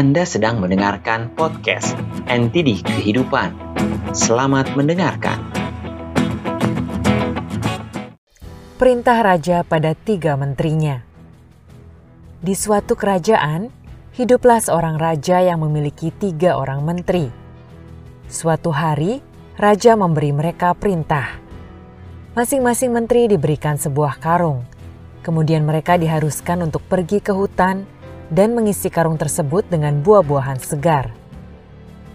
Anda sedang mendengarkan podcast NTD Kehidupan. Selamat mendengarkan. Perintah Raja pada tiga menterinya. Di suatu kerajaan, hiduplah seorang raja yang memiliki tiga orang menteri. Suatu hari, raja memberi mereka perintah. Masing-masing menteri diberikan sebuah karung. Kemudian mereka diharuskan untuk pergi ke hutan dan mengisi karung tersebut dengan buah-buahan segar.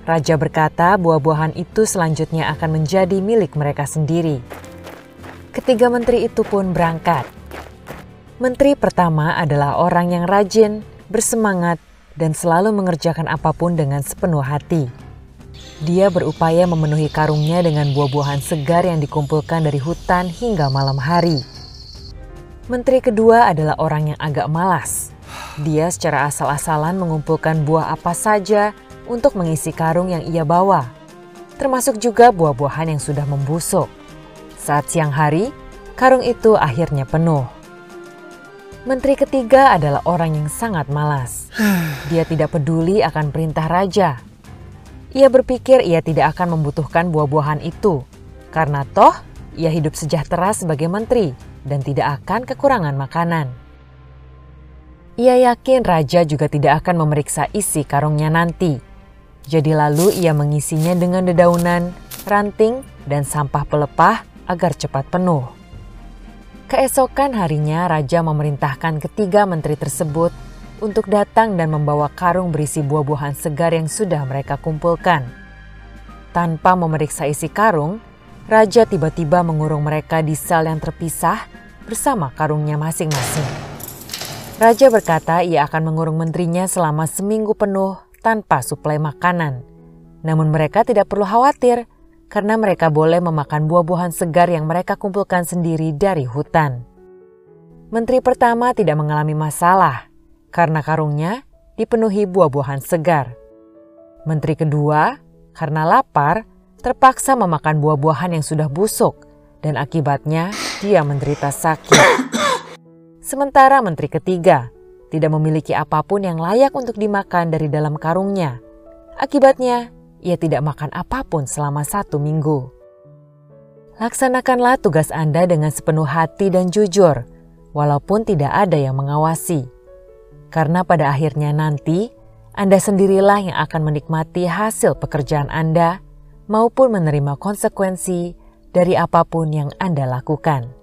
Raja berkata buah-buahan itu selanjutnya akan menjadi milik mereka sendiri. Ketiga menteri itu pun berangkat. Menteri pertama adalah orang yang rajin, bersemangat, dan selalu mengerjakan apa pun dengan sepenuh hati. Dia berupaya memenuhi karungnya dengan buah-buahan segar yang dikumpulkan dari hutan hingga malam hari. Menteri kedua adalah orang yang agak malas. Dia secara asal-asalan mengumpulkan buah apa saja untuk mengisi karung yang ia bawa, termasuk juga buah-buahan yang sudah membusuk. Saat siang hari, karung itu akhirnya penuh. Menteri ketiga adalah orang yang sangat malas. Dia tidak peduli akan perintah raja, ia berpikir ia tidak akan membutuhkan buah-buahan itu, karena toh ia hidup sejahtera sebagai menteri dan tidak akan kekurangan makanan. Ia yakin raja juga tidak akan memeriksa isi karungnya nanti. Jadi lalu ia mengisinya dengan dedaunan, ranting, dan sampah pelepah agar cepat penuh. Keesokan harinya raja memerintahkan ketiga menteri tersebut untuk datang dan membawa karung berisi buah-buahan segar yang sudah mereka kumpulkan. Tanpa memeriksa isi karung, raja tiba-tiba mengurung mereka di sel yang terpisah bersama karungnya masing-masing. Raja berkata ia akan mengurung menterinya selama seminggu penuh tanpa suplai makanan. Namun mereka tidak perlu khawatir karena mereka boleh memakan buah-buahan segar yang mereka kumpulkan sendiri dari hutan. Menteri pertama tidak mengalami masalah karena karungnya dipenuhi buah-buahan segar. Menteri kedua, karena lapar, terpaksa memakan buah-buahan yang sudah busuk dan akibatnya dia menderita sakit. Sementara menteri ketiga tidak memiliki apa pun yang layak untuk dimakan dari dalam karungnya. Akibatnya, ia tidak makan apa pun selama satu minggu. Laksanakanlah tugas Anda dengan sepenuh hati dan jujur, walaupun tidak ada yang mengawasi. Karena pada akhirnya nanti, Anda sendirilah yang akan menikmati hasil pekerjaan Anda maupun menerima konsekuensi dari apa pun yang Anda lakukan.